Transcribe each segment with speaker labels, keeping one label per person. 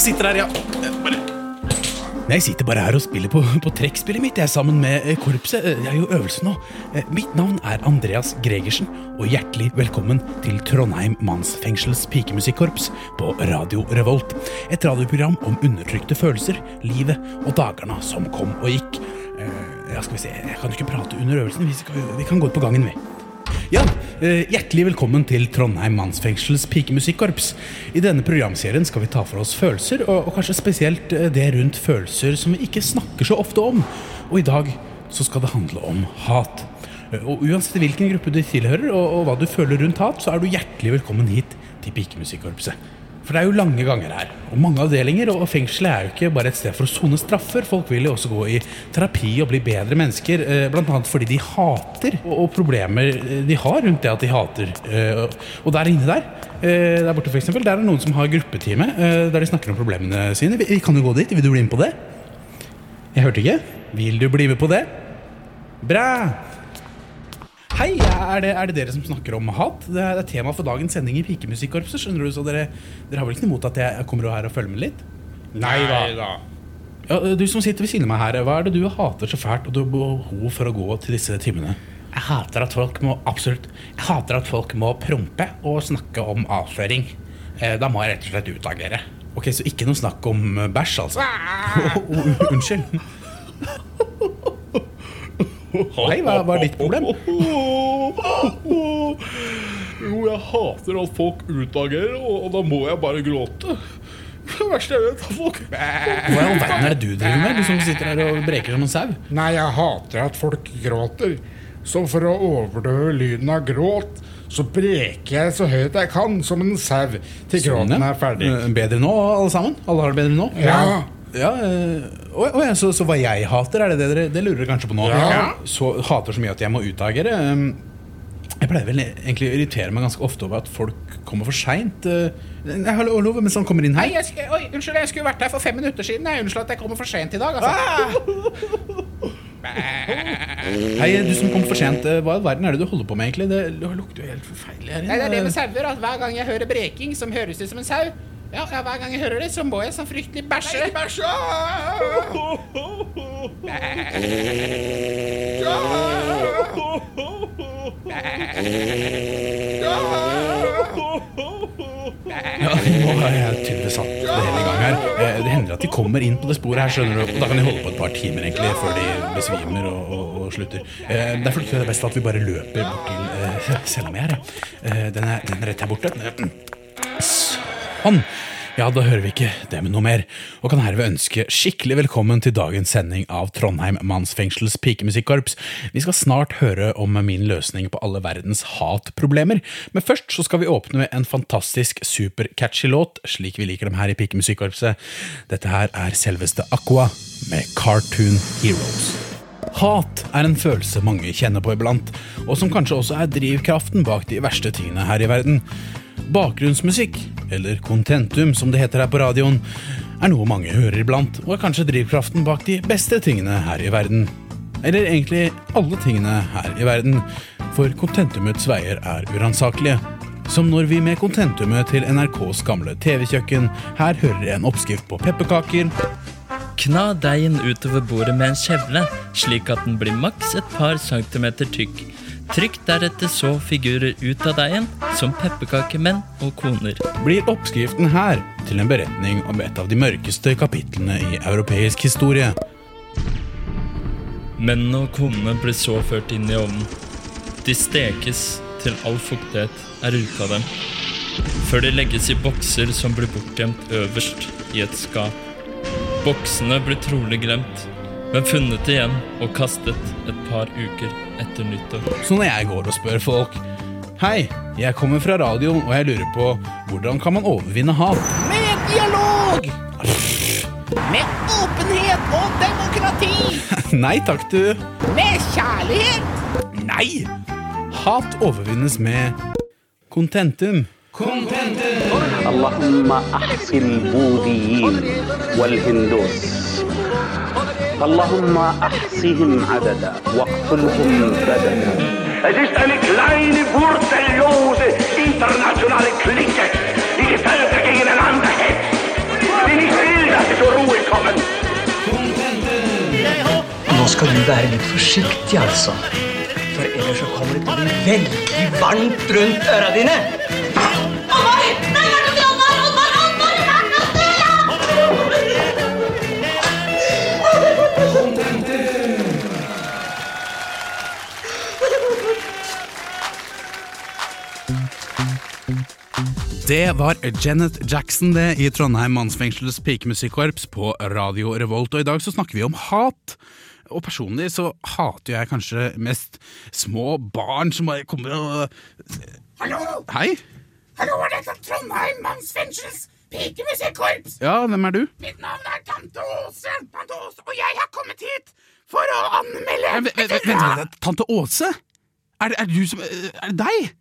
Speaker 1: sitter her, ja? Bare... Jeg sitter bare her og spiller på, på trekkspillet mitt, jeg er sammen med eh, korpset. Eh, Jeg er jo øvelse nå. Eh, Mitt navn er Andreas Gregersen, og hjertelig velkommen til Trondheim mannsfengsels pikemusikkorps på Radio Revolt. Et radioprogram om undertrykte følelser, livet og dagene som kom og gikk. Ja, skal vi se, jeg kan ikke prate under øvelsen, vi, skal, vi kan gå ut på gangen, vi. Ja, eh, Hjertelig velkommen til Trondheim mannsfengsels pikemusikkorps. I denne programserien skal vi ta for oss følelser, og, og kanskje spesielt eh, det rundt følelser som vi ikke snakker så ofte om. Og i dag så skal det handle om hat. Eh, Og Uansett hvilken gruppe du tilhører, og, og hva du føler rundt hat, så er du hjertelig velkommen hit til pikemusikkorpset. For det er jo lange ganger her, og mange avdelinger, og fengselet er jo ikke bare et sted for å sone straffer. Folk vil jo også gå i terapi og bli bedre mennesker, bl.a. blant annet fordi de hater, og, problemer eh, de har rundt det at de hater. Eh, og- der inne der, eh, der borte for eksempel, der er det noen som har gruppetime, eh, der de snakker om problemene sine. Vi kan jo gå dit, vil du bli med på det? Jeg hørte ikke. Vil du bli med på det? Bra! Hei, er det, er det dere som snakker om hat? Det er, det er tema for dagens sending i Pikemusikkorpset. skjønner du, så dere, dere har vel ikke noe imot at jeg kommer her og følger med litt?
Speaker 2: Nei da.
Speaker 1: Ja, du som sitter ved siden av meg her, hva er det du hater så fælt og du har behov for å gå til disse timene? Jeg hater at folk må absolutt Jeg hater at folk må prompe og snakke om avføring. Eh, Da må jeg rett og slett utagere. Ok, Så ikke noe snakk om bæsj, altså? Oh, unnskyld. Hei, hva, hva er ditt problem?
Speaker 2: Jo, jeg hater at folk utagerer, og, og da må jeg bare gråte. Det verste jeg vet, er folk
Speaker 1: Hva i all verden er det du driver med? Du som sitter her og breker som en sau?
Speaker 3: Nei, jeg hater at folk gråter. Så for å overdøve lyden av gråt, så breker jeg så høyt jeg kan, som en sau, til gråten er ferdig.
Speaker 1: Eh, Bedre nå, alle sammen? Alle har det bedre nå?
Speaker 3: Ja.
Speaker 1: Ja, øh, øh, øh, så, så hva jeg hater, er det det dere det lurer dere kanskje på nå?
Speaker 3: Ja.
Speaker 1: Så hater så mye at jeg må utagere. Um, Jeg pleier vel egentlig å irritere meg ganske ofte over at folk kommer for seint. Hallo, hallo, mens han kommer inn her.
Speaker 4: jeg oi, unnskyld, jeg skulle vært her for fem minutter siden. Jeg Unnskyld at jeg kommer for sent i dag. Altså.
Speaker 1: Hei, du som kom for sent. eh, Hva i verden er det du holder på med, egentlig? Det lukter jo helt forferdelig her
Speaker 4: Nei, det er det med
Speaker 1: inne.
Speaker 4: sauer. At hver gang jeg hører breking som høres ut som en sau, ja, ja, hver gang jeg hører det, så må jeg sånn fryktelig bæsje.
Speaker 1: Ja, nå har jeg tydeligvis satt det hele i gang her. Eh, Det hender at de kommer inn på det sporet her, skjønner du. Da kan de holde på et par timer egentlig før de besvimer og, og, og slutter. Eh, Derfor tror jeg det er best at vi bare løper bort til eh, mi her. Eh, Den er, den er rett her borte. Sånn. Ja, da hører vi ikke det med noe mer, og kan herved ønske skikkelig velkommen til dagens sending av Trondheim mannsfengsels pikemusikkorps. Vi skal snart høre om min løsning på alle verdens hatproblemer, men først så skal vi åpne med en fantastisk supercatchy låt, slik vi liker dem her i pikemusikkorpset. Dette her er selveste Aqua med Cartoon Heroes. Hat er en følelse mange kjenner på iblant, og som kanskje også er drivkraften bak de verste tingene her i verden. Bakgrunnsmusikk, eller contentum som det heter her på radioen, er noe mange hører iblant, og er kanskje drivkraften bak de beste tingene her i verden. Eller egentlig alle tingene her i verden, for contentumets veier er uransakelige. Som når vi med contentumet til NRKs gamle TV-kjøkken her hører en oppskrift på pepperkaker,
Speaker 5: Kna deigen utover bordet med en kjevle, slik at den blir maks et par centimeter tykk. Trykk deretter så figurer ut av deigen, som pepperkakemenn og koner.
Speaker 1: blir oppskriften her til en beretning om et av de mørkeste kapitlene i europeisk historie.
Speaker 5: Menn og konene blir så ført inn i ovnen. De stekes til all fuktighet er ute av dem, før de legges i bokser som blir bortgjemt øverst i et skap. Boksene blir trolig glemt, men funnet igjen og kastet et par uker etter nyttår.
Speaker 1: Så når jeg går og spør folk Hei, jeg kommer fra radioen og jeg lurer på hvordan kan man overvinne hat?
Speaker 4: Med dialog! Med åpenhet og demokrati!
Speaker 1: Nei takk, du.
Speaker 4: Med kjærlighet!
Speaker 1: Nei! Hat overvinnes med kontentum.
Speaker 6: Kontentum! Allahumma ahsil budiyin wal hindus. اللهم احصهم عددا واقتلهم بددا
Speaker 7: Es ist eine kleine, wurzellose internationale Clique, die die Völker gegeneinander hetzt, die nicht will, dass sie zur Ruhe kommen.
Speaker 8: Nå skal du være litt forsiktig, altså. For ellers så kommer det til å bli veldig varmt rundt øra dine.
Speaker 1: Det var Janet Jackson det i Trondheim mannsfengselets pikemusikkorps på Radio Revolt. Og i dag så snakker vi om hat. Og personlig så hater jeg kanskje mest små barn som bare kommer og
Speaker 9: Hallo!
Speaker 1: Hei?
Speaker 9: Hallo, er dette Trondheim mannsfengsels pikemusikkorps?
Speaker 1: Ja, hvem er du?
Speaker 9: Mitt navn er Tante Åse. Tante Åse, og jeg har kommet hit for å anmelde
Speaker 1: Vent, vent, vent, vent, Tante Åse? Er er du som Er det deg?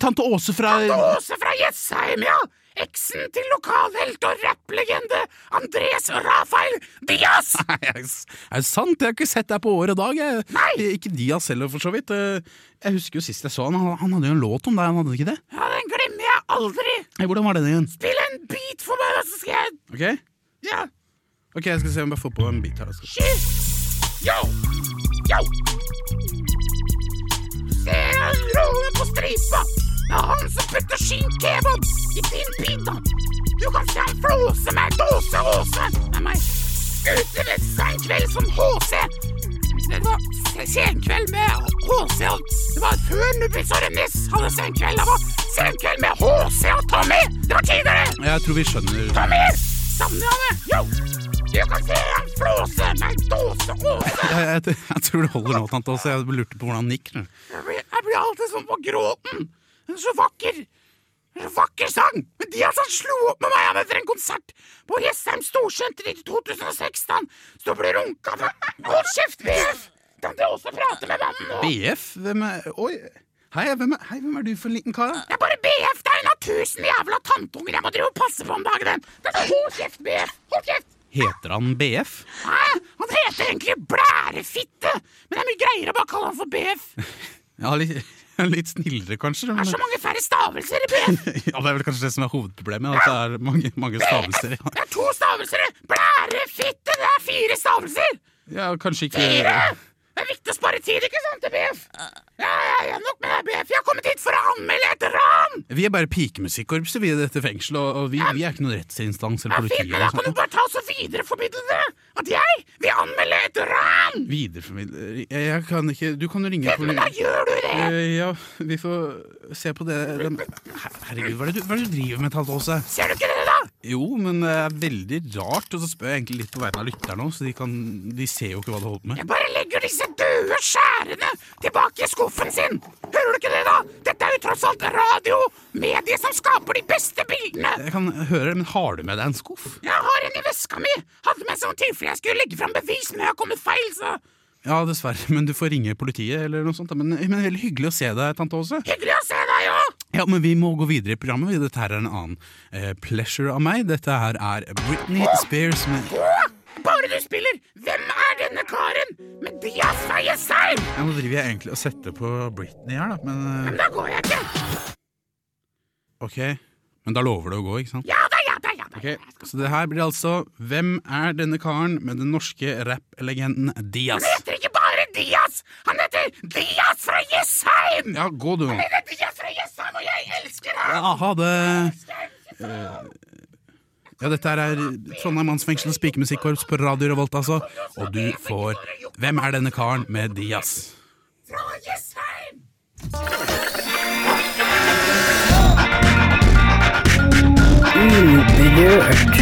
Speaker 1: Tante Åse fra
Speaker 9: Tante Åse fra Jessheim, ja. Eksen til lokalhelt og rapplegende Andres Rafael Diaz.
Speaker 1: Nei, Er det sant? Jeg har ikke sett deg på år og dag. Jeg,
Speaker 9: Nei.
Speaker 1: Ikke Diaz heller, for så vidt. Eh, Jeg husker jo sist jeg så han, han hadde jo en låt om deg, han hadde ikke det?
Speaker 9: Ja, den glemmer jeg aldri.
Speaker 1: Hey, hvordan var den igjen?
Speaker 9: Spill en beat for meg, så skal jeg
Speaker 1: Ok,
Speaker 9: Ja.
Speaker 1: Ok, jeg skal se om jeg får på en bit her. da. Skal-
Speaker 9: Yo! Yo! Ser en rolle på stripa? Det er han som putter skinnkebab i din pita. Du kan se han flåse med dåse Åse. Det er meg. Ute ved senkveld som HC. Det var senkveld med HC Det var før Nubbis og Remis hadde senkveld. Det var senkveld med HC og Tommy. Det var tidligere.
Speaker 1: Jeg tror vi skjønner
Speaker 9: Tommy! Savner han det? Yo! Du kan se han flåse med dåse Åse.
Speaker 1: jeg, jeg, jeg tror det holder nå, tante Åse. Jeg lurte på hvordan han gikk.
Speaker 9: Jeg blir, alltid sånn på gråten. Hun er så vakker. En så vakker sang. Men de altså slo opp med meg etter en konsert på Jessheim Storsenter i 2016. Så ble runka for Hold kjeft, BF! Kan du også prate med mannen nå?
Speaker 1: BF? Hvem er Oi! Hei, hvem er, hei, hvem er du for en liten kar?
Speaker 9: Det er bare BF. Det er en av tusen jævla tanteunger jeg må drive og passe på om dagen. Er så Hold kjeft, BF! Hold kjeft!
Speaker 1: Heter han BF?
Speaker 9: Hæ? Han heter egentlig Blærefitte, men det er mye greiere å bare kalle han for BF.
Speaker 1: Ja, litt, litt snillere, kanskje.
Speaker 9: Det er så mange færre stavelser i BF.
Speaker 1: ja, Det er vel kanskje det som er hovedproblemet. At det er mange, mange stavelser. Ja.
Speaker 9: Det er to stavelser! Blærefitte! Det er fire stavelser!
Speaker 1: ja, kanskje ikke
Speaker 9: Fire! Det er viktig å spare tid, ikke sant, BF? Ja, ja, ja, nok med deg, BF. Jeg har kommet hit for å anmelde et ran!
Speaker 1: Vi er bare pikemusikkorpset vi i dette fengselet, og vi, vi er ikke noen rettsinstans eller
Speaker 9: Ja,
Speaker 1: politi.
Speaker 9: fint, men da kan du bare ta oss og videreformidle det! At jeg vil anmelde et ran!
Speaker 1: Videreformidle jeg, jeg kan ikke Du kan jo ringe
Speaker 9: Men da gjør du det!
Speaker 1: Eh, Ja, vi får se på det den, Herregud, hva er, det du, hva er det du driver med, Tante Åse?
Speaker 9: Ser du ikke det, da?
Speaker 1: Jo, men det er veldig rart, og så spør jeg egentlig litt på vegne av lytterne òg, så de, kan, de ser jo ikke hva du holder på med.
Speaker 9: Jeg bare legger disse døde skjærene tilbake i skuffen sin! Hører du ikke det, da? Dette er jo tross alt radio! Mediet som skaper de beste bildene!
Speaker 1: Jeg kan høre, det, men har du med deg en skuff?
Speaker 9: Jeg har en i veska mi! Hadde med sånn tilfelle jeg skulle legge fram bevis, men jeg har kommet feil, så
Speaker 1: Ja, dessverre, men du får ringe politiet eller noe sånt. Men, men veldig hyggelig å se deg, tante Åse.
Speaker 9: hyggelig å se deg òg!
Speaker 1: Ja, men vi må gå videre i programmet. Dette her er en annen eh, pleasure av meg. Dette her er Britney Spears med
Speaker 9: Bare du spiller! Hvem er denne karen med Diaz fra Jessheim?
Speaker 1: Ja, Nå driver jeg egentlig og setter på Britney her, da, men eh,
Speaker 9: Da går jeg ikke.
Speaker 1: Ok. Men da lover du å gå, ikke sant?
Speaker 9: Ja da, ja da, ja da.
Speaker 1: Ok, Så det her blir altså Hvem er denne karen med den norske rapplegenden Diaz?
Speaker 9: Diaz! Han heter Dias fra Jessheim!
Speaker 1: Ja, gå du.
Speaker 9: Han heter Dias fra Jessheim, og jeg elsker ham!
Speaker 1: Ja, ha det. Eh, Ja, dette er Trondheim mannsfengsels pikemusikkorps på Radio Revolt, altså. Og du får Hvem er denne karen med Dias?
Speaker 9: Fra Jessheim!
Speaker 10: Uberørt.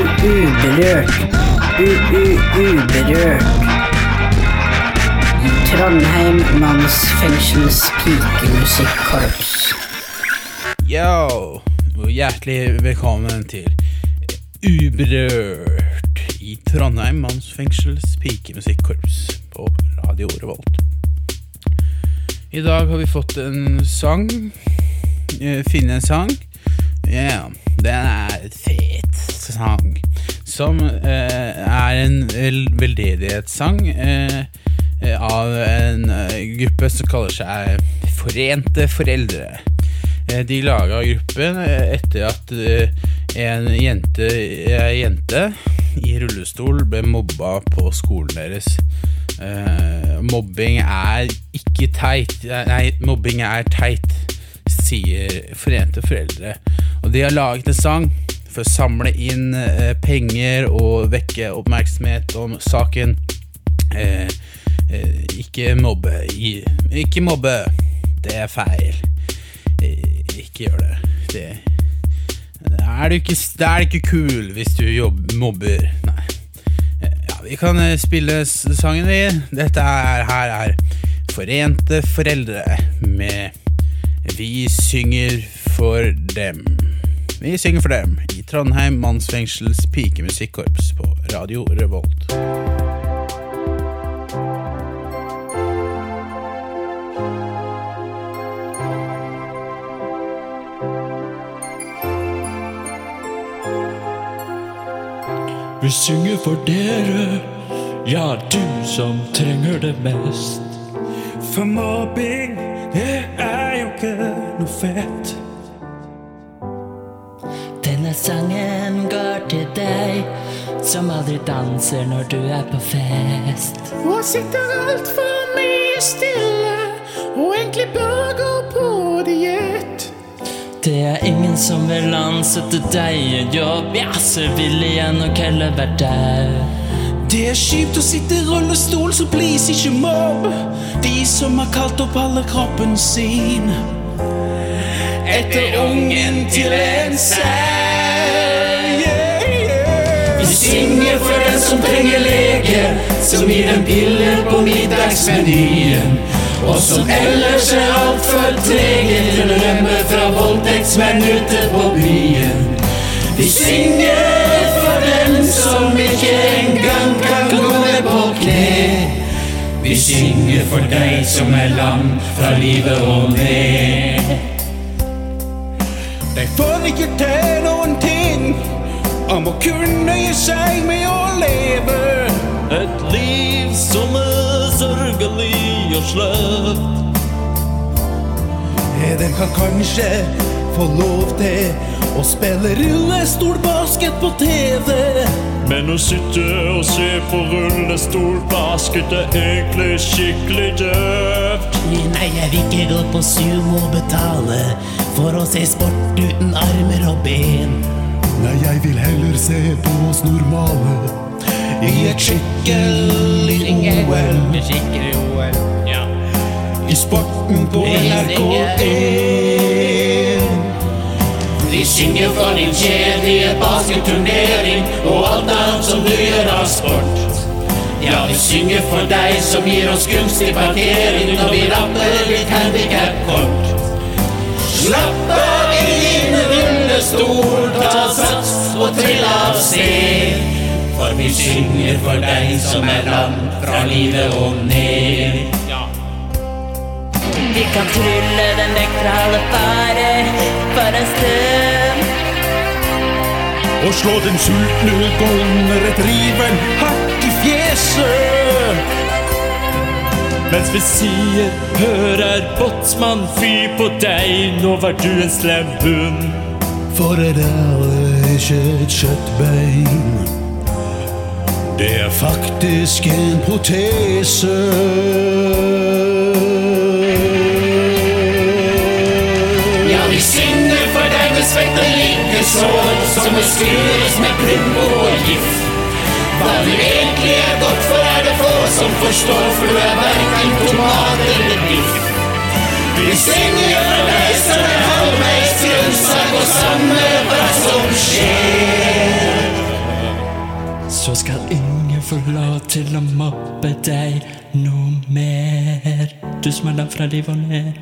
Speaker 10: U-u-u-u-u-uberørt. U-u-uberørt. Trondheim mannsfengsels pikemusikkorps.
Speaker 1: Yo, og hjertelig velkommen til Uberørt i Trondheim mannsfengsels pikemusikkorps på Radio Revolt. I dag har vi fått en sang. Eh, Finne en sang. Ja, den er et fet sang. Som eh, er en veldedighetssang eh, eh, av en gruppe som kaller seg Forente foreldre. De laga gruppen etter at en jente, ei jente i rullestol ble mobba på skolen deres. Eh, mobbing er ikke teit. Nei, mobbing er teit, sier Forente foreldre. Og de har laget en sang for å samle inn eh, penger og vekke oppmerksomhet om saken. Eh, eh, ikke mobbe. Ikke mobbe. Det er feil. Eh, ikke gjør det. Det da er ikke, det er ikke kul hvis du jobb, mobber. Nei. Eh, Ja, vi kan eh, spille sangen, vi. Dette er, her er Forente foreldre med Vi synger for dem. Vi synger for dem Trondheim mannsfengsels pikemusikkorps på Radio Revolt.
Speaker 5: Vi synger for dere, ja, du som trenger det mest.
Speaker 11: For mobbing, det er jo ikke noe fett.
Speaker 12: Denne sangen går til deg som aldri danser når du er på fest.
Speaker 11: Og sitter altfor mye stille, og egentlig bør gå på diett.
Speaker 12: Det er ingen som vil ansette deg i jobb. Ja, så vil jeg nok heller være deg.
Speaker 11: Det er kjipt å sitte i rullestol, så please ikke mobb de som har kalt opp alle kroppen sin. Etter ungen til en sær.
Speaker 12: Vi synger for den som trenger lege, som gir en pille på middagsmenyen. Og som ellers er altfor trege til å rømme fra voldtektsmenn ute på byen. Vi synger for den som ikke engang kan gå ned på kne. Vi synger for deg som er lam fra livet og ned.
Speaker 11: De får ikke til noen ting om å kunne gi seg med å leve.
Speaker 5: Et liv som er sørgelig og sløvt.
Speaker 11: Den kan kanskje få lov til å spille rullestolbasket på TV.
Speaker 5: Men å sitte og se på rullestolbasket er egentlig skikkelig døvt.
Speaker 11: Nei, jeg vil ikke gå på sumo og betale for å se sport uten armer og ben. Nei, jeg vil heller se på oss normale i et skikkelig OL.
Speaker 12: Ja.
Speaker 11: I sporten på NRK1.
Speaker 12: Vi synger for din kjedelige basketturnering og alt annet som du gjør av sport. Ja, vi synger for deg som gir oss gunstig parkering når vi rapper litt handikapkort. Slapp sted. For vi synger for deg som er lam fra livet og ned. Vi kan trylle den vekk fra alle farer for en stund.
Speaker 11: Og slå den sultne et retrieveren hardt i fjeset.
Speaker 5: Mens vi sier 'hør er båtsmann, fy på deg', nå var du en slem hund.
Speaker 11: For det der er ikke et kjøttbein. Det er faktisk en protese.
Speaker 12: Ja, vi synger for deg med svett og likesår som må skures med Plumbo og gift. Hva du egentlig er godt for, er det få som forstår, for du er verken tomat eller biff. Vi synger for deg som er halvveis grønnsak, og sang skjer. Så skal ingen få lov til å mobbe deg noe mer. Du som er langt fra liv og ned.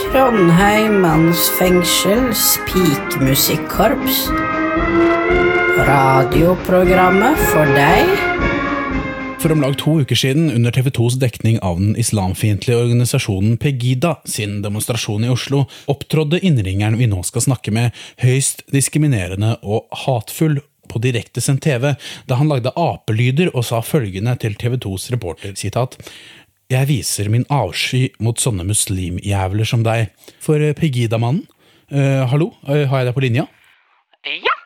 Speaker 10: Trondheim mannsfengsels pikemusikkorps. Radioprogrammet for deg
Speaker 1: For om lag to uker siden, under TV 2s dekning av den islamfiendtlige organisasjonen Pegida sin demonstrasjon i Oslo, opptrådde innringeren vi nå skal snakke med, høyst diskriminerende og hatfull på direktesendt TV, da han lagde apelyder og sa følgende til TV 2s reporter, sitat, Jeg viser min avsky mot sånne muslimjævler som deg. For Pegida-mannen, eh, hallo, eh, har jeg deg på linja?
Speaker 4: Ja,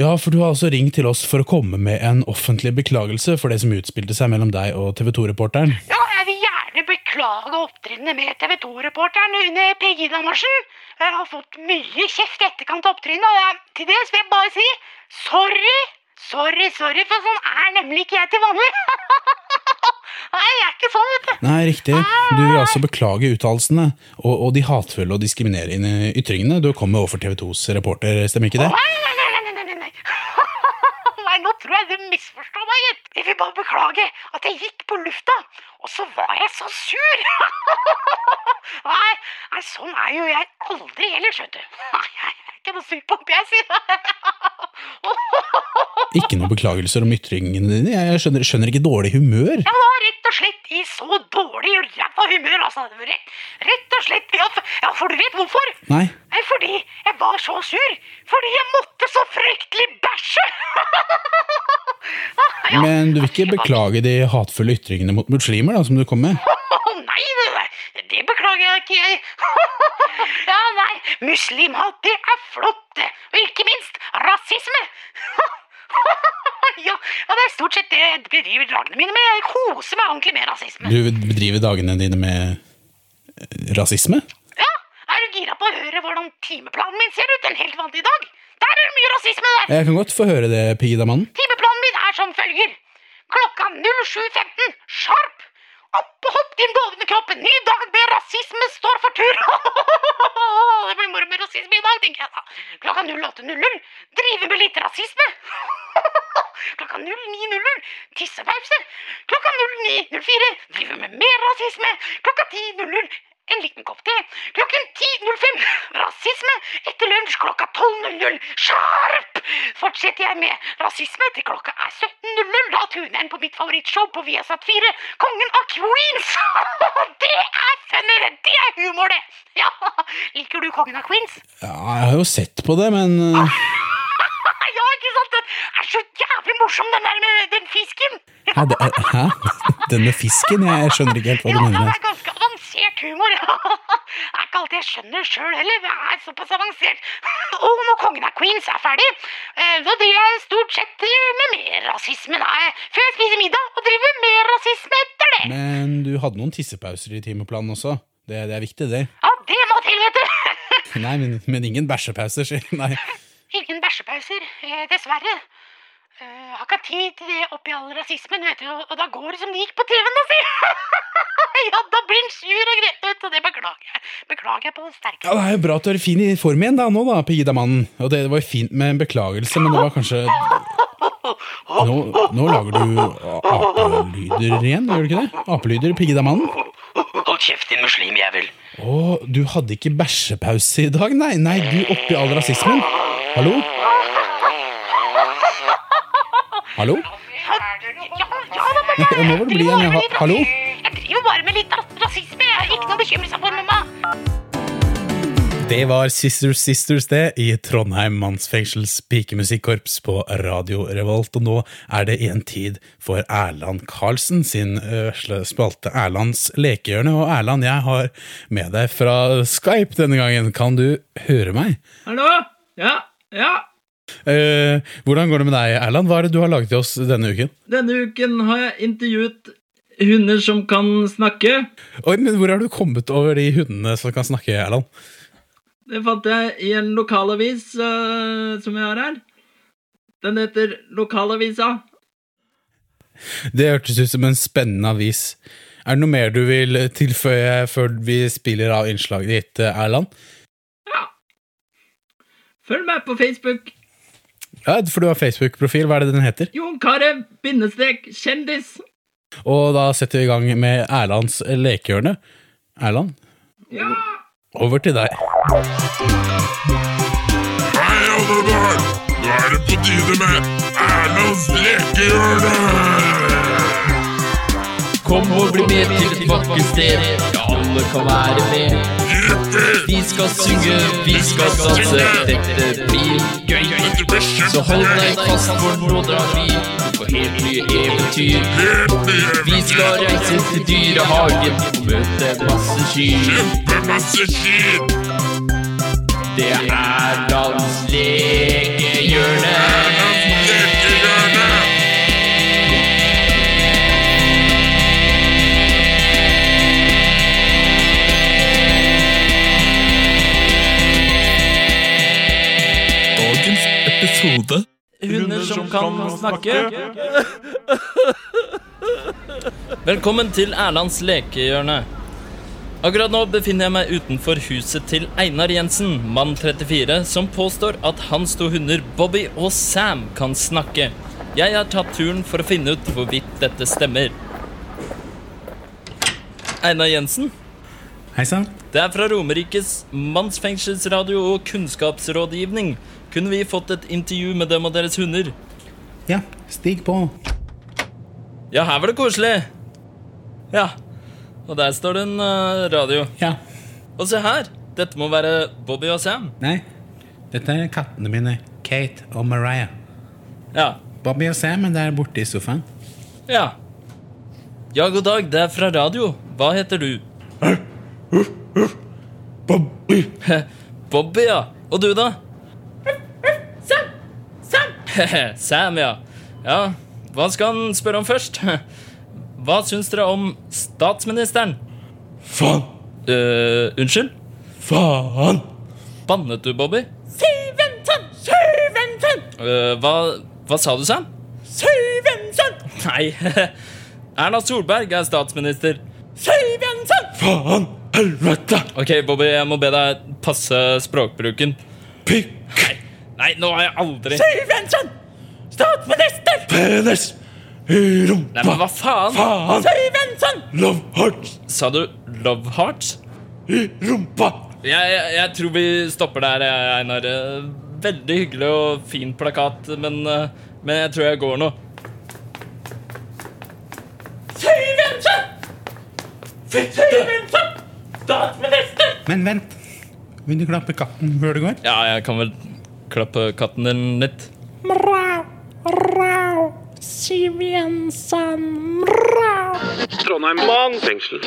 Speaker 1: Ja, for du har altså ringt til oss for å komme med en offentlig beklagelse for det som utspilte seg mellom deg og TV 2-reporteren.
Speaker 4: ja, jeg vil gjerne beklage opptrinnet med TV 2-reporteren under Pegida-marsjen. Jeg har fått mye kjeft i etterkant av opptrinnet, og jeg, til det vil jeg bare si sorry. Sorry, sorry, for sånn er nemlig ikke jeg til vanlig. Nei, jeg er ikke sånn, vet du.
Speaker 1: Nei, riktig. Du vil altså beklage uttalelsene og, og de hatefulle og diskriminerende ytringene du kom med overfor TV 2s reporter, stemmer ikke det?
Speaker 4: Nei, nei, nei, du misforstå meg, gitt. Jeg vil bare beklage at jeg gikk på lufta, og så var jeg så sur. Nei, nei, sånn er jo jeg aldri heller, skjønner du. Nei, jeg er ikke noe oppi, jeg, sier
Speaker 1: Ikke noen beklagelser om ytringene dine. Jeg skjønner, skjønner ikke dårlig humør.
Speaker 4: Jeg var rett og slett i så dårlig ræva humør, altså. Rett, rett og slett. Ja, ja, for du vet hvorfor?
Speaker 1: Nei.
Speaker 4: Nei, fordi jeg var så sur. Fordi jeg måtte så fryktelig bæsje. Ja.
Speaker 1: Men du vil ikke beklage de hatefulle ytringene mot muslimer da, som du kom med?
Speaker 4: Nei, det, det beklager jeg ikke, jeg. ja, nei, muslimhat, det er flott, det. Og ikke minst rasisme. Ja, ja, det er stort sett det jeg bedriver dagene mine med. Jeg koser meg ordentlig med rasisme.
Speaker 1: Du bedriver dagene dine med eh, rasisme?
Speaker 4: Ja, er du gira på å høre hvordan timeplanen min ser ut en helt vanlig dag? Der er det mye rasisme, der!
Speaker 1: Jeg kan godt få høre det, Pigida-mannen.
Speaker 4: Timeplanen min er som følger. Klokka 07.15, sharp. Opp og hopp din bovne kropp, ny dag med rasisme står for tur. det blir moro med rasisme i dag, tenker jeg da. Klokka 08.00, drive med litt rasisme. Klokka 09.00, tissepause. Klokka 09.04, drive med mer rasisme. Klokka 10.00, en liten kopp te. Klokken 10.05, rasisme. Etter lunsj klokka 12.00, sharp! Fortsetter jeg med rasisme til klokka er 17.00. Da tuner inn på mitt favorittshow på Viasat 4, Kongen av Queens. det er funny, det! Er humor, det! Ja, Liker du Kongen av Queens?
Speaker 1: Ja, jeg har jo sett på det, men eh,
Speaker 4: ja, ikke sant? Den er så jævlig morsom, den der med den fisken.
Speaker 1: Hæ? Den med fisken? Jeg, skjønner ikke helt hva du mener.
Speaker 4: Ja,
Speaker 1: den
Speaker 4: er ganske avansert humor. Det er ikke alltid jeg skjønner sjøl heller. Det er såpass avansert. Og når kongen av Queens er ferdig, da så driver jeg stort sett eh, med mer rasisme Nei, Før jeg spiser middag, og driver med mer rasisme etter det.
Speaker 1: Men du hadde noen tissepauser i timeplanen også. Det, det er viktig, det.
Speaker 4: Ja, det må til, vet du.
Speaker 1: Nei, men, men ingen bæsjepauser. sier- Nei.
Speaker 4: Ingen bæsjepauser, eh, dessverre. Eh, Jeg har ikke tid til det oppi all rasismen, vet du, og og da går det som det gikk på TV-en, da, sier ja, da blir han sur og du, og det beklager jeg. Beklager jeg på det sterkeste.
Speaker 1: Ja, Det er jo bra at du er fin i form igjen da, nå, da, Pegida-mannen. Og det var jo fint med en beklagelse, men det var kanskje Nå, nå lager du apelyder igjen, gjør du ikke det? Apelyder, Pegida-mannen.
Speaker 13: Hold kjeft, din muslimjævel.
Speaker 1: Å, du hadde ikke bæsjepause i dag? Nei, nei, du oppi all rasismen. Hallo? Hallo?
Speaker 4: Ja, ja, mamma,
Speaker 1: Ja, nå må det hallo?
Speaker 4: Jeg driver bare med litt rasisme. Jeg har ikke noe å bekymre seg for, mamma.
Speaker 1: Det var Sisters Sisters det i Trondheim mannsfengsels pikemusikkorps på Radio Revolt, og nå er det en tid for Erland Karlsen sin vesle spalte Erlands lekehjørne. Og Erland, jeg har med deg fra Skype denne gangen. Kan du høre meg?
Speaker 14: Hallo? Ja, ja.
Speaker 1: Eh, hvordan går det med deg, Erland? Hva er det du har laget til oss denne uken?
Speaker 14: Denne uken har jeg intervjuet hunder som kan snakke.
Speaker 1: Oi, men Hvor har du kommet over de hundene som kan snakke, Erland?
Speaker 14: Det fant jeg i en lokalavis uh, som jeg har her. Den heter Lokalavisa.
Speaker 1: Det hørtes ut som en spennende avis. Er det noe mer du vil tilføye før vi spiller av innslaget ditt, Erland? Ja.
Speaker 14: Følg meg på Facebook.
Speaker 1: Ja, for du har Facebook-profil. Hva er det den heter?
Speaker 14: Jon Carew, bindestrek, kjendis.
Speaker 1: Og da setter vi i gang med Erlands lekehjørne. Erland,
Speaker 14: Ja.
Speaker 1: over til deg.
Speaker 2: Hei, alle barn! Nå er det på tide med Erlands lekehjørne!
Speaker 5: Kom og bli med til et vakkert sted. Alle kan være med. Vi skal synge, vi skal danse. Dette blir gøy. Så hold deg fast, for nå drar vi på helt nye eventyr. Vi skal reise til dyrehagen og møte masse kyr! Det er dans lekehjørne.
Speaker 15: Episode
Speaker 5: Hunder som kan snakke. Velkommen til Erlands lekehjørne. Akkurat nå befinner jeg meg utenfor huset til Einar Jensen, mann 34, som påstår at hans to hunder Bobby og Sam kan snakke. Jeg har tatt turen for å finne ut hvorvidt dette stemmer. Einar Jensen?
Speaker 1: Hei sann.
Speaker 5: Det er fra Romerikes mannsfengselsradio og kunnskapsrådgivning. Kunne vi fått et intervju med dem og deres hunder?
Speaker 1: Ja, stig på.
Speaker 5: Ja, her var det koselig. Ja. Og der står det en eh, radio.
Speaker 1: Ja.
Speaker 5: Og se her. Dette må være Bobby og Sam.
Speaker 1: Nei, dette er kattene mine. Kate og Mariah.
Speaker 5: Ja.
Speaker 1: Bobby og Sam er der borte i sofaen.
Speaker 5: Ja. Ja, god dag. Det er fra radio. Hva heter du?
Speaker 2: Bobby.
Speaker 5: Bobby, ja. Og du, da?
Speaker 4: Sam!
Speaker 5: Ja. Ja, hva skal han spørre om først? Hva syns dere om statsministeren?
Speaker 2: Faen.
Speaker 5: Uh, unnskyld?
Speaker 2: Faen.
Speaker 5: Bannet du, Bobby?
Speaker 4: Syvensen! Syvensen!
Speaker 5: Uh, hva, hva sa du, Sam?
Speaker 4: Syvensen!
Speaker 5: Nei. Erna Solberg er statsminister.
Speaker 4: Syvensen!
Speaker 2: Faen. Helvete.
Speaker 5: Ok, Bobby, jeg må be deg passe språkbruken.
Speaker 2: Pikk.
Speaker 5: Nei, nei nå har jeg aldri
Speaker 4: Syvensen! Statsminister!
Speaker 2: Penis. I rumpa.
Speaker 5: Nei, men hva faen?
Speaker 2: Faen.
Speaker 4: Syvensen!
Speaker 2: Love hearts.
Speaker 5: Sa du Love Hearts?
Speaker 2: I rumpa.
Speaker 5: Jeg, jeg, jeg tror vi stopper der, Einar. Veldig hyggelig og fin plakat, men, eh, men jeg tror jeg går nå.
Speaker 4: Syvensen! Syvensen! Statsminister!
Speaker 1: Men vent. Vil du klappe katten før du går?
Speaker 5: Ja, jeg kan vel klappe katten din litt.
Speaker 4: Mrau, rau, Siv Jensen, mrau.
Speaker 6: Trondheim mannsfengsel.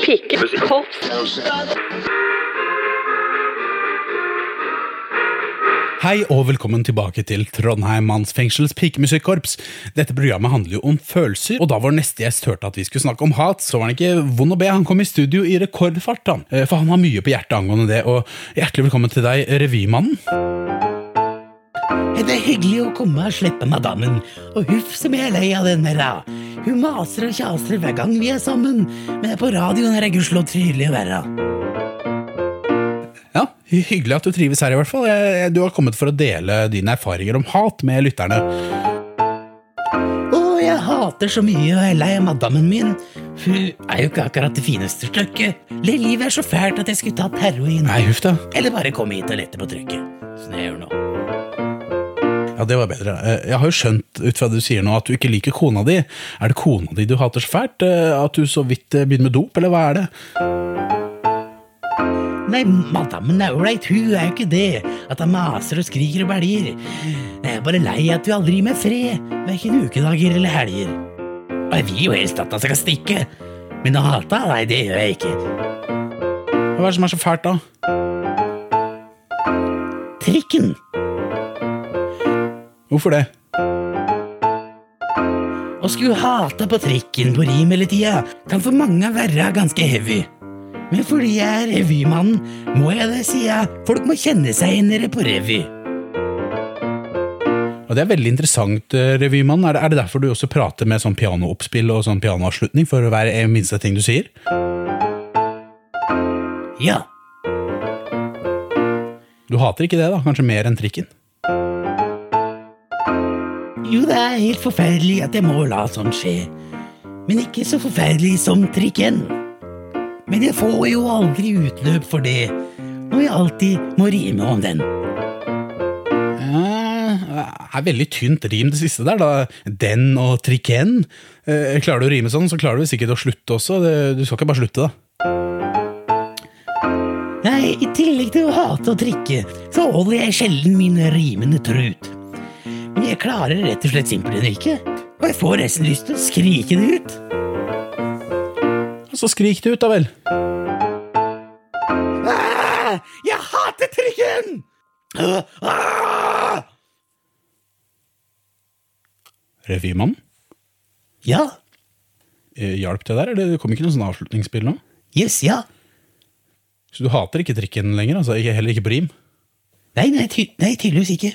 Speaker 1: Hei og velkommen tilbake til Trondheim mannsfengsels pikemusikkorps. Dette programmet handler jo om følelser, og da vår neste gjest hørte at vi skulle snakke om hat, så var han ikke vond å be. Han kom i studio i rekordfart, han. Eh, For han har mye på hjertet angående det. Og hjertelig velkommen til deg, revymannen.
Speaker 11: Det er hyggelig å komme og slippe madammen, og huff som jeg er lei av den der. Hun maser og kjaser hver gang vi er sammen, men på radioen er det gudskjelov trivelig å være.
Speaker 1: Ja, Hyggelig at du trives her, i hvert fall. Du har kommet for å dele dine erfaringer om hat med lytterne.
Speaker 11: Å, jeg hater så mye og er lei av madammen min. Hun er jo ikke akkurat det fineste stykket. Livet er så fælt at jeg skulle tatt heroin.
Speaker 1: Nei, huff da.
Speaker 11: Eller bare komme hit og lette på trykket. Sånn jeg gjør nå.
Speaker 1: Ja, det var bedre. Eh, Jeg har jo skjønt ut fra det du sier nå at du ikke liker kona di. Er det kona di du hater så fælt? Eh, At du så vidt eh, begynner med dop, eller hva er det?
Speaker 11: Nei, madammen er ålreit, hun er jo ikke det. At han maser og skriker og belger. Jeg er bare lei at vi aldri gir meg fred, verken ukedager eller helger. Og jeg vil jo helst at hun skal stikke, men å hate henne, nei, det gjør jeg ikke.
Speaker 1: Hva er det som er så fælt, da?
Speaker 11: Trikken.
Speaker 1: Hvorfor det?
Speaker 11: Å skulle hate på trikken på rim hele tida kan for mange være ganske heavy. Men fordi jeg er revymannen, må jeg det, jeg. Folk må kjenne seg igjen på revy.
Speaker 1: Og Det er veldig interessant, eh, revymann. Er det, er det derfor du også prater med sånn pianooppspill og sånn pianoavslutning for hver eh, minste ting du sier?
Speaker 11: Ja.
Speaker 1: Du hater ikke det, da? Kanskje mer enn trikken?
Speaker 11: Jo, det er helt forferdelig at jeg må la sånt skje. Men ikke så forferdelig som trikken. Men jeg får jo aldri utløp for det, når jeg alltid må rime om den.
Speaker 1: Det er veldig tynt rim, det siste der. da. Den og trikken. Eh, klarer du å rime sånn, så klarer du sikkert å slutte også. Du skal ikke bare slutte, da.
Speaker 11: Nei, i tillegg til å hate å trikke, så holder jeg sjelden mine rimende trut. Men jeg klarer rett og slett simpelthen ikke, og jeg får nesten lyst til å skrike det ut.
Speaker 1: Så skrik det ut, da vel.
Speaker 11: Ah, jeg hater trikken! Ah!
Speaker 1: Revymannen?
Speaker 11: Ja.
Speaker 1: Eh, Hjalp det der, eller det kom ikke noe sånn avslutningsspill nå?
Speaker 11: Yes, ja.
Speaker 1: Så du hater ikke trikken lenger? altså? Heller ikke på rim?
Speaker 11: Nei, nei, ty nei tydeligvis ikke.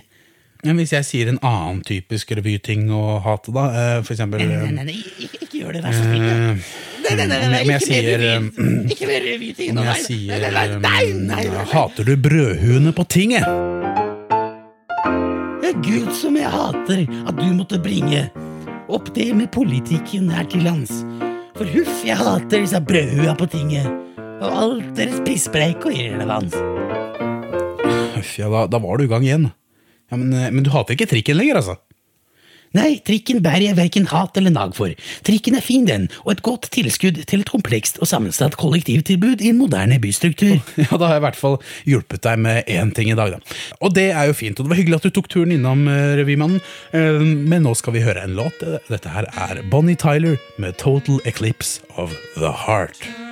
Speaker 1: Men hvis jeg sier en annen typisk revyting å hate, da? eh, For eksempel
Speaker 11: Nei, nei,
Speaker 1: eh,
Speaker 11: nei, nei ikke, ikke gjør det, vær så snill.
Speaker 1: eh,
Speaker 11: Nei, nei, nei, nei, ikke
Speaker 1: sier, eh,
Speaker 11: Ikke mer revyting nå, nei,
Speaker 1: sier
Speaker 11: nei, nei, nei, nei, nei,
Speaker 1: eh. Hater du brødhuene på tinget?
Speaker 11: Er Gud som jeg hater at du måtte bringe opp det med politikken her til lands. For huff, jeg hater disse brødhua på tinget. Og alt deres pisspreik og irrelevans.
Speaker 1: Huff, ja, da, da var du i gang igjen. Ja, men, eh, men du hater ikke trikken lenger, altså?
Speaker 11: Nei, trikken bærer jeg verken hat eller nag for. Trikken er fin, den, og et godt tilskudd til et komplekst og sammensatt kollektivtilbud i en moderne bystruktur.
Speaker 1: Ja, da har jeg i hvert fall hjulpet deg med én ting i dag, da. Og det er jo fint, og det var hyggelig at du tok turen innom, eh, Revymannen. Eh, Men nå skal vi høre en låt. Dette her er Bonnie Tyler med Total Eclipse of the Heart.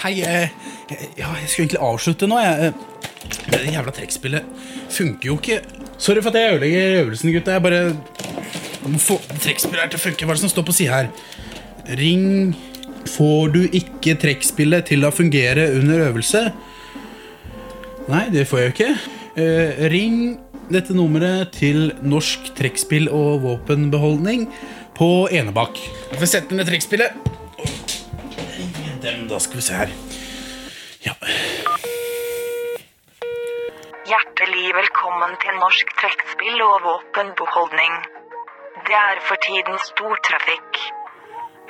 Speaker 1: Hei, eh, ja, jeg skulle egentlig avslutte nå. Jeg. eh, Det jævla trekkspillet funker jo ikke. Sorry for at jeg ødelegger øvelsen, gutta. Jeg bare jeg må få trekkspillet her til å funke. Hva er det som står på sida her? Ring Får du ikke trekkspillet til å fungere under øvelse? Nei, det får jeg jo ikke. Eh, ring dette nummeret til Norsk trekkspill og våpenbeholdning på Enebakk. Jeg får sette ned trekkspillet. Dem, da skal vi se her. Ja.
Speaker 15: Hjertelig velkommen til Norsk trekkspill og våpenbeholdning. Det er for tiden stor trafikk.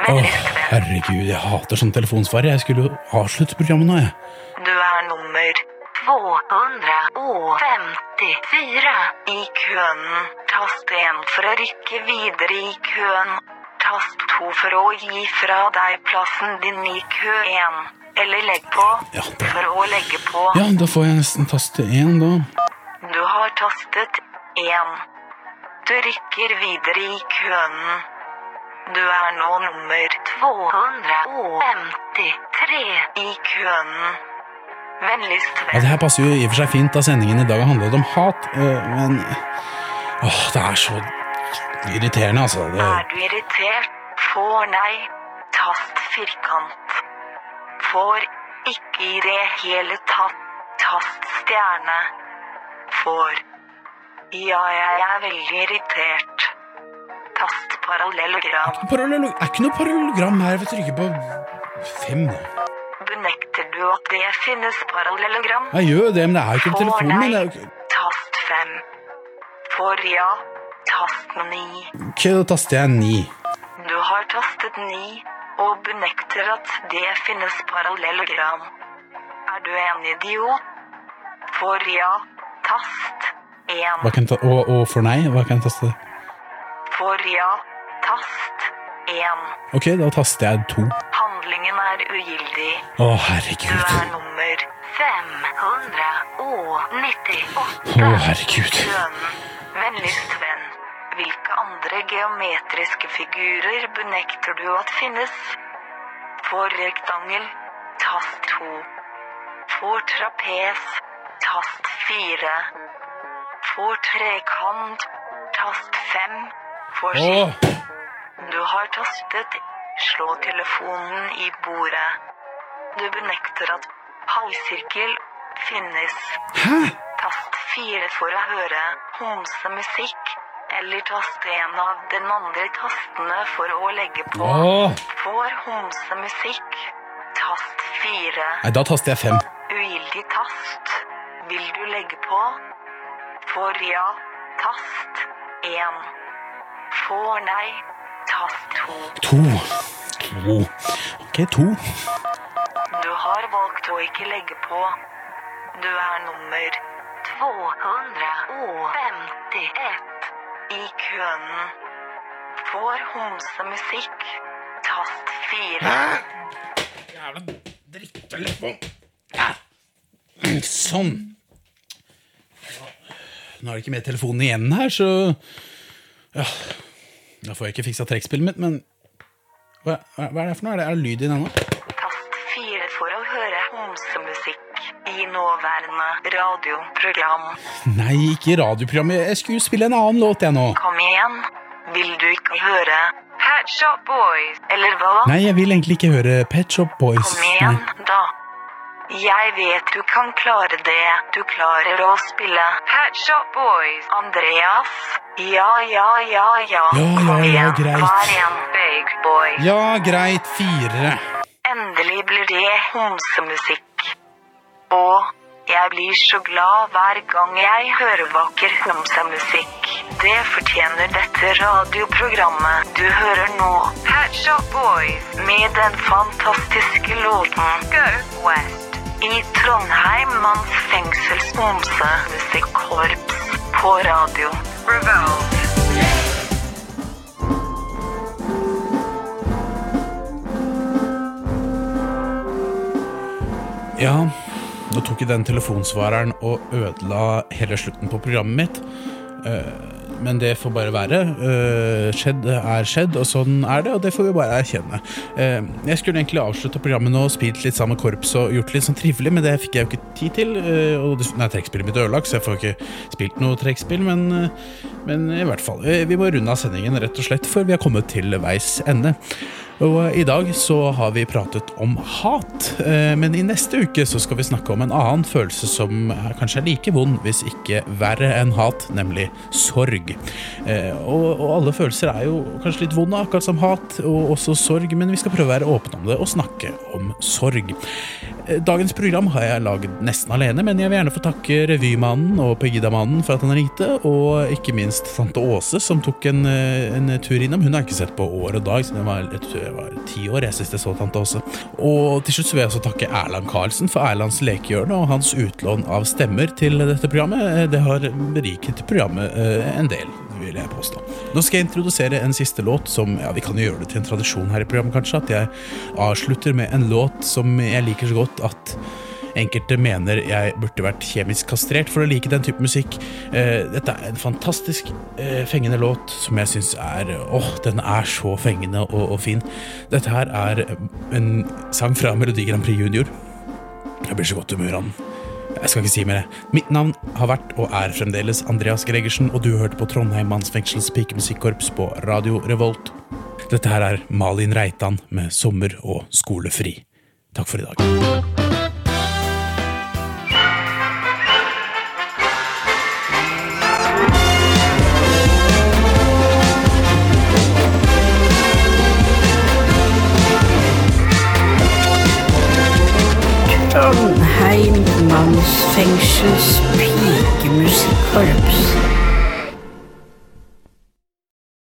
Speaker 1: Åh, herregud, jeg hater sånn telefonsvar. Jeg skulle jo avslutte programmet nå, jeg.
Speaker 15: Du er nummer 254 i køen. Tast 1 for å rykke videre i køen. Tast 2 for å gi fra deg plassen din i kø 1. Eller legg på for å legge på.
Speaker 1: Ja, da får jeg nesten taste én, da.
Speaker 15: Du har tastet 1. Du rykker videre i køen. Du er nå nummer 253 i køen. Vennligst
Speaker 1: Ja, Det her passer jo i og for seg fint, da sendingen i dag har handlet om hat, øh, men Åh, det er så irriterende, altså. Det,
Speaker 15: Er du irritert? Får nei. Tast firkant. Får ikke i det hele tatt. Tast stjerne. Får. Ja, jeg er veldig irritert. Tast parallellogram.
Speaker 1: Parallell, er ikke noe parallellogram her. Vi trykker på fem.
Speaker 15: Benekter du at det finnes parallellogram?
Speaker 1: Jeg gjør jo det, men det er jo ikke på
Speaker 15: Får
Speaker 1: telefonen min.
Speaker 15: nei.
Speaker 1: Det er.
Speaker 15: Tast fem. For ja. Tast ni.
Speaker 1: Ok, da taster jeg ni.
Speaker 15: Du har tastet ni og benekter at det finnes parallellogram. Er du en idiot? For ja. Tast én.
Speaker 1: Hva kan ta... og, og for nei, hva kan jeg taste?
Speaker 15: For ja. Tast én.
Speaker 1: Ok, da taster jeg to.
Speaker 15: Handlingen er ugyldig.
Speaker 1: Å,
Speaker 15: Du er nummer 598.
Speaker 1: Å, herregud.
Speaker 15: Vennligst venn. Hvilke andre geometriske figurer benekter du at finnes? For rektangel, tast 2. For trapes, tast 4. For trekant, tast 5. For
Speaker 1: Åh.
Speaker 15: Du har tastet slå telefonen i bordet. Du benekter at halvsirkel finnes.
Speaker 1: Hæ?
Speaker 15: Tast 4 for å høre homsemusikk. Eller tast en av den andre tastene for å legge på.
Speaker 1: Åh.
Speaker 15: For homsemusikk. Tast fire.
Speaker 1: Nei, da taster jeg fem.
Speaker 15: Ugyldig tast. Vil du legge på? For ja. Tast én. For nei. Tast to.
Speaker 1: To. To. Ok, to.
Speaker 15: Du har valgt å ikke legge på. Du er nummer 251 i køen. Får homsemusikk, tast 4.
Speaker 1: Jævla dritttelefon. Sånn. Nå er det ikke mer telefonen igjen her, så ja. Da får jeg ikke fiksa trekkspillet mitt, men hva, hva er det for noe? Er det, er det lyd i den ennå?
Speaker 15: Tast 4 for å høre homsemusikk i nåværende radioprogram.
Speaker 1: Nei, ikke radioprogram. Jeg skulle spille en annen låt, jeg nå.
Speaker 15: Kom igjen. Vil du ikke høre Pet Shop Boys? Eller hva?
Speaker 1: Nei, jeg vil egentlig ikke høre Pet Shop Boys.
Speaker 15: Kom igjen,
Speaker 1: Nei.
Speaker 15: da. Jeg vet du kan klare det. Du klarer å spille Pet Shop Boys. Andreas? Ja, ja, ja, ja.
Speaker 1: Ja, ja,
Speaker 15: Kom
Speaker 1: ja,
Speaker 15: igjen.
Speaker 1: greit.
Speaker 15: Hver en big boy.
Speaker 1: Ja, greit. Fire.
Speaker 15: Endelig blir det homsemusikk. Og jeg blir så glad hver gang jeg hører vakker homsemusikk. Det fortjener dette radioprogrammet du hører nå. Hatshop Boys med den fantastiske låten Go West. I Trondheim manns fengsels homsemusikkorps på radio. Revolt.
Speaker 1: Ja, nå tok jeg den telefonsvareren og ødela hele slutten på programmet mitt. Eh, Men det får bare være. Eh, Skjedd er skjedd, og sånn er det, og det får vi bare erkjenne. Eh, Jeg skulle egentlig avslutte programmet nå spilt litt sammen med korps og gjort litt sånn trivelig, men det fikk jeg jo ikke tid til. Og er trekkspillet mitt ødelagt, så jeg får ikke spilt noe trekkspill, men, men i hvert fall. Vi må runde av sendingen rett og slett, for vi har kommet til veis ende. Og i dag så har vi pratet om hat, eh, men i neste uke så skal vi snakke om en annen følelse som kanskje er like vond, hvis ikke verre enn hat, nemlig sorg. Eh, og alle følelser er jo kanskje litt vonde, akkurat som hat, og også sorg, men vi skal prøve å være åpne om det og snakke om sorg. Dagens program har jeg laget nesten alene, men jeg vil gjerne få takke Revymannen og Pegida-mannen for at han ringte, og ikke minst tante Åse, som tok en, eh, en tur innom. Hun har jeg ikke sett på år og dag, siden jeg var, jeg tror jeg var ti år jeg sist jeg så tante Åse. Og til slutt vil jeg også takke Erland Karlsen for Erlands lekehjørne og hans utlån av stemmer til dette programmet. Eh, Det har beriket programmet eh, en del, vil jeg påstå. Nå skal jeg introdusere en siste låt som ja, Vi kan jo gjøre det til en tradisjon her i programmet, kanskje. At jeg avslutter med en låt som jeg liker så godt at Enkelte mener jeg burde vært kjemisk kastrert for å like den type musikk. Eh, dette er en fantastisk eh, fengende låt som jeg syns er Åh, den er så fengende og, og fin. Dette her er en sang fra Melodi Grand Prix Junior. Jeg blir så godt humør av den. Jeg skal ikke si mer. Mitt navn har vært og er fremdeles Andreas Gregersen, og du hørte på Trondheim mannsfengsels pikemusikkorps på Radio Revolt. Dette her er Malin Reitan med Sommer og skolefri. Takk for i dag.
Speaker 10: Trondheim mannsfengsels pikemusikkorps.